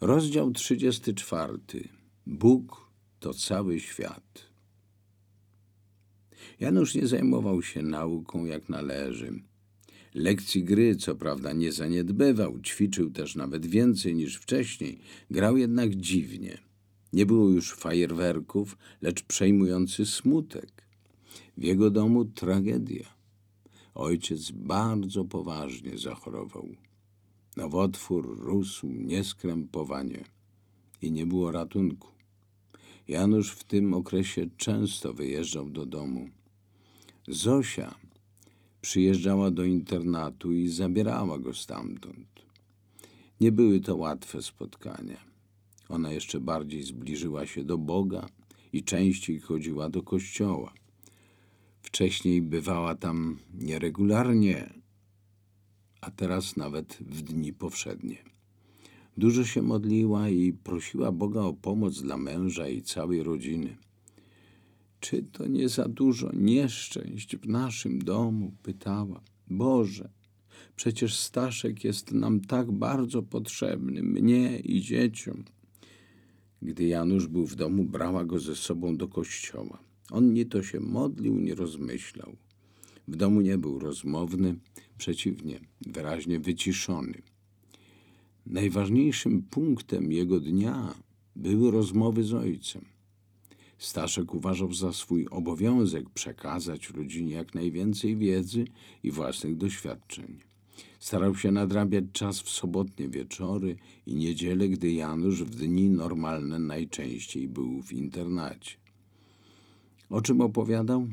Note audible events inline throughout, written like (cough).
Rozdział 34. Bóg to cały świat. Janusz nie zajmował się nauką jak należy. Lekcji gry, co prawda, nie zaniedbywał, ćwiczył też nawet więcej niż wcześniej, grał jednak dziwnie. Nie było już fajerwerków, lecz przejmujący smutek. W jego domu tragedia. Ojciec bardzo poważnie zachorował. Nowotwór rósł nieskrępowanie i nie było ratunku. Janusz w tym okresie często wyjeżdżał do domu. Zosia przyjeżdżała do internatu i zabierała go stamtąd. Nie były to łatwe spotkania. Ona jeszcze bardziej zbliżyła się do Boga i częściej chodziła do kościoła. Wcześniej bywała tam nieregularnie, a teraz nawet w dni powszednie. Dużo się modliła i prosiła Boga o pomoc dla męża i całej rodziny. Czy to nie za dużo nieszczęść w naszym domu? pytała. Boże, przecież Staszek jest nam tak bardzo potrzebny, mnie i dzieciom. Gdy Janusz był w domu, brała go ze sobą do kościoła. On nie to się modlił, nie rozmyślał. W domu nie był rozmowny, przeciwnie, wyraźnie wyciszony. Najważniejszym punktem jego dnia były rozmowy z ojcem. Staszek uważał za swój obowiązek przekazać rodzinie jak najwięcej wiedzy i własnych doświadczeń. Starał się nadrabiać czas w sobotnie wieczory i niedzielę, gdy Janusz w dni normalne najczęściej był w internacie. O czym opowiadał?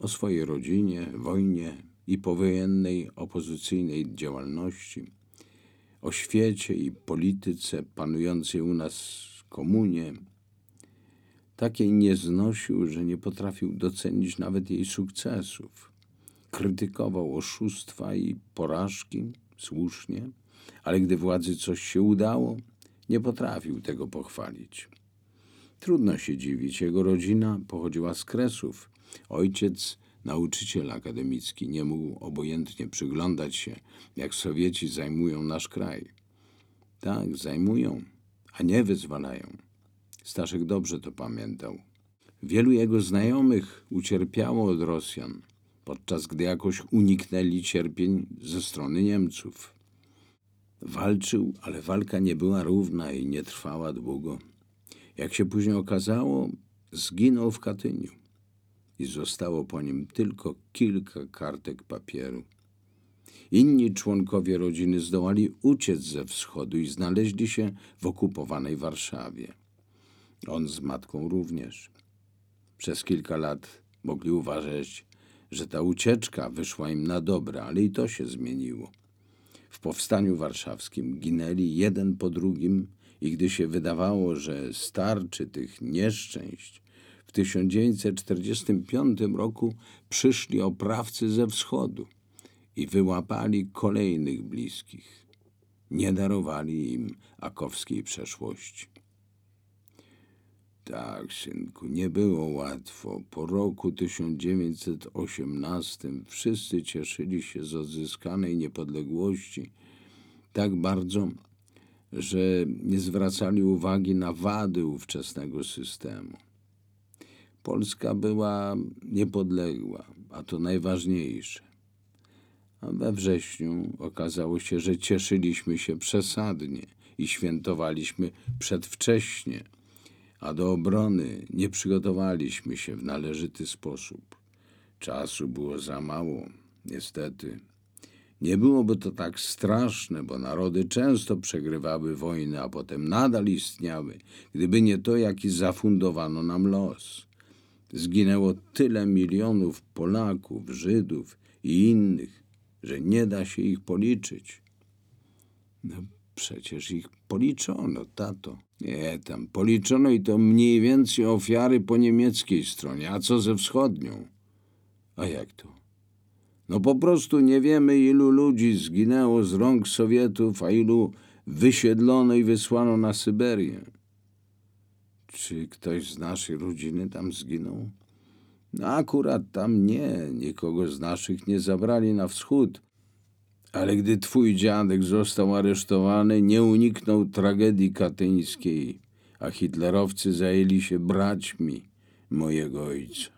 O swojej rodzinie, wojnie i powojennej opozycyjnej działalności, o świecie i polityce panującej u nas komunie. Takiej nie znosił, że nie potrafił docenić nawet jej sukcesów. Krytykował oszustwa i porażki, słusznie, ale gdy władzy coś się udało, nie potrafił tego pochwalić. Trudno się dziwić, jego rodzina pochodziła z Kresów. Ojciec, nauczyciel akademicki, nie mógł obojętnie przyglądać się, jak Sowieci zajmują nasz kraj. Tak, zajmują, a nie wyzwalają. Staszek dobrze to pamiętał. Wielu jego znajomych ucierpiało od Rosjan, podczas gdy jakoś uniknęli cierpień ze strony Niemców. Walczył, ale walka nie była równa i nie trwała długo. Jak się później okazało, zginął w Katyniu i zostało po nim tylko kilka kartek papieru. Inni członkowie rodziny zdołali uciec ze wschodu i znaleźli się w okupowanej Warszawie. On z matką również. Przez kilka lat mogli uważać, że ta ucieczka wyszła im na dobre, ale i to się zmieniło. W powstaniu warszawskim ginęli jeden po drugim i gdy się wydawało, że starczy tych nieszczęść, w 1945 roku przyszli oprawcy ze wschodu i wyłapali kolejnych bliskich. Nie darowali im akowskiej przeszłości. Tak, synku, nie było łatwo. Po roku 1918 wszyscy cieszyli się z odzyskanej niepodległości tak bardzo, że nie zwracali uwagi na wady ówczesnego systemu. Polska była niepodległa, a to najważniejsze. A we wrześniu okazało się, że cieszyliśmy się przesadnie i świętowaliśmy przedwcześnie, a do obrony nie przygotowaliśmy się w należyty sposób. Czasu było za mało, niestety. Nie byłoby to tak straszne, bo narody często przegrywały wojny, a potem nadal istniały, gdyby nie to, jaki zafundowano nam los. Zginęło tyle milionów Polaków, Żydów i innych, że nie da się ich policzyć. No przecież ich policzono, tato. Nie, tam policzono i to mniej więcej ofiary po niemieckiej stronie, a co ze wschodnią? A jak to? No po prostu nie wiemy, ilu ludzi zginęło z rąk Sowietów, a ilu wysiedlono i wysłano na Syberię. Czy ktoś z naszej rodziny tam zginął? No akurat tam nie, nikogo z naszych nie zabrali na wschód, Ale gdy twój dziadek został aresztowany, nie uniknął tragedii katyńskiej, a hitlerowcy zajęli się braćmi mojego ojca.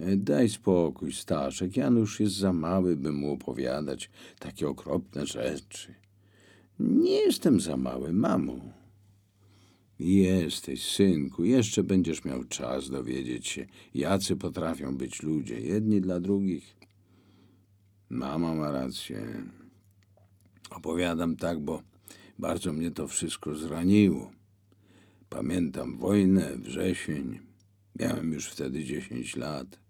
E, Daj spokój, Staszek. Janusz jest za mały, by mu opowiadać takie okropne rzeczy. Nie jestem za mały, mamo. Jesteś, synku. Jeszcze będziesz miał czas dowiedzieć się, jacy potrafią być ludzie, jedni dla drugich. Mama ma rację. Opowiadam tak, bo bardzo mnie to wszystko zraniło. Pamiętam wojnę, wrzesień. Miałem już wtedy 10 lat.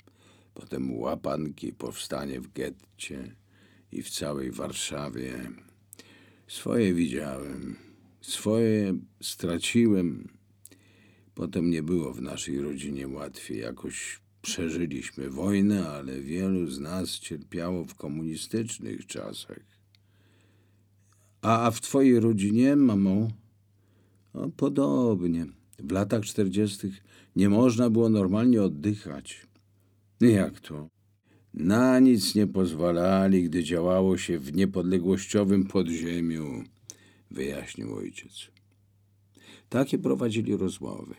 Potem łapanki, powstanie w getcie i w całej Warszawie. Swoje widziałem, swoje straciłem. Potem nie było w naszej rodzinie łatwiej. Jakoś przeżyliśmy wojnę, ale wielu z nas cierpiało w komunistycznych czasach. A, a w twojej rodzinie, mamo? No, podobnie. W latach czterdziestych nie można było normalnie oddychać. Jak to? Na nic nie pozwalali, gdy działało się w niepodległościowym podziemiu, wyjaśnił ojciec. Takie prowadzili rozmowy.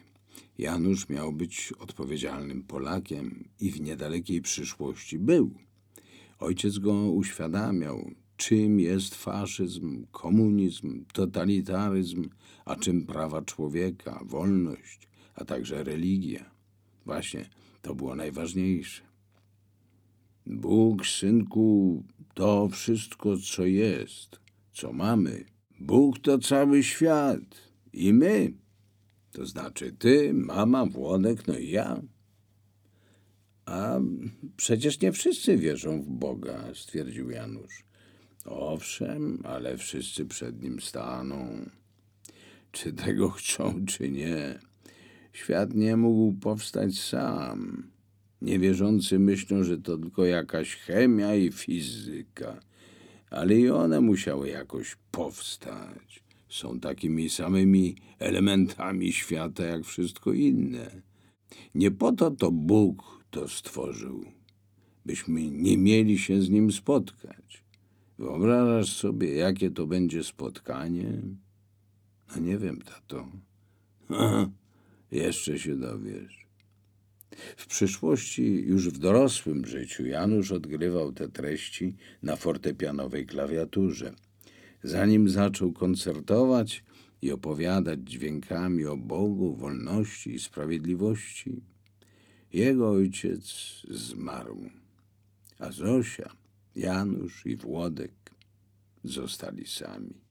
Janusz miał być odpowiedzialnym Polakiem i w niedalekiej przyszłości był. Ojciec go uświadamiał, czym jest faszyzm, komunizm, totalitaryzm, a czym prawa człowieka, wolność, a także religia. Właśnie to było najważniejsze. Bóg, synku, to wszystko, co jest, co mamy. Bóg to cały świat i my. To znaczy ty, mama, Włodek, no i ja. A przecież nie wszyscy wierzą w Boga, stwierdził Janusz. Owszem, ale wszyscy przed nim staną. Czy tego chcą, czy nie. Świat nie mógł powstać sam. Niewierzący myślą, że to tylko jakaś chemia i fizyka, ale i one musiały jakoś powstać. Są takimi samymi elementami świata jak wszystko inne. Nie po to to Bóg to stworzył, byśmy nie mieli się z nim spotkać. Wyobrażasz sobie, jakie to będzie spotkanie? No nie wiem, tato. (laughs) Jeszcze się dowiesz. W przyszłości, już w dorosłym życiu, Janusz odgrywał te treści na fortepianowej klawiaturze. Zanim zaczął koncertować i opowiadać dźwiękami o Bogu, wolności i sprawiedliwości, jego ojciec zmarł, a Zosia, Janusz i Włodek zostali sami.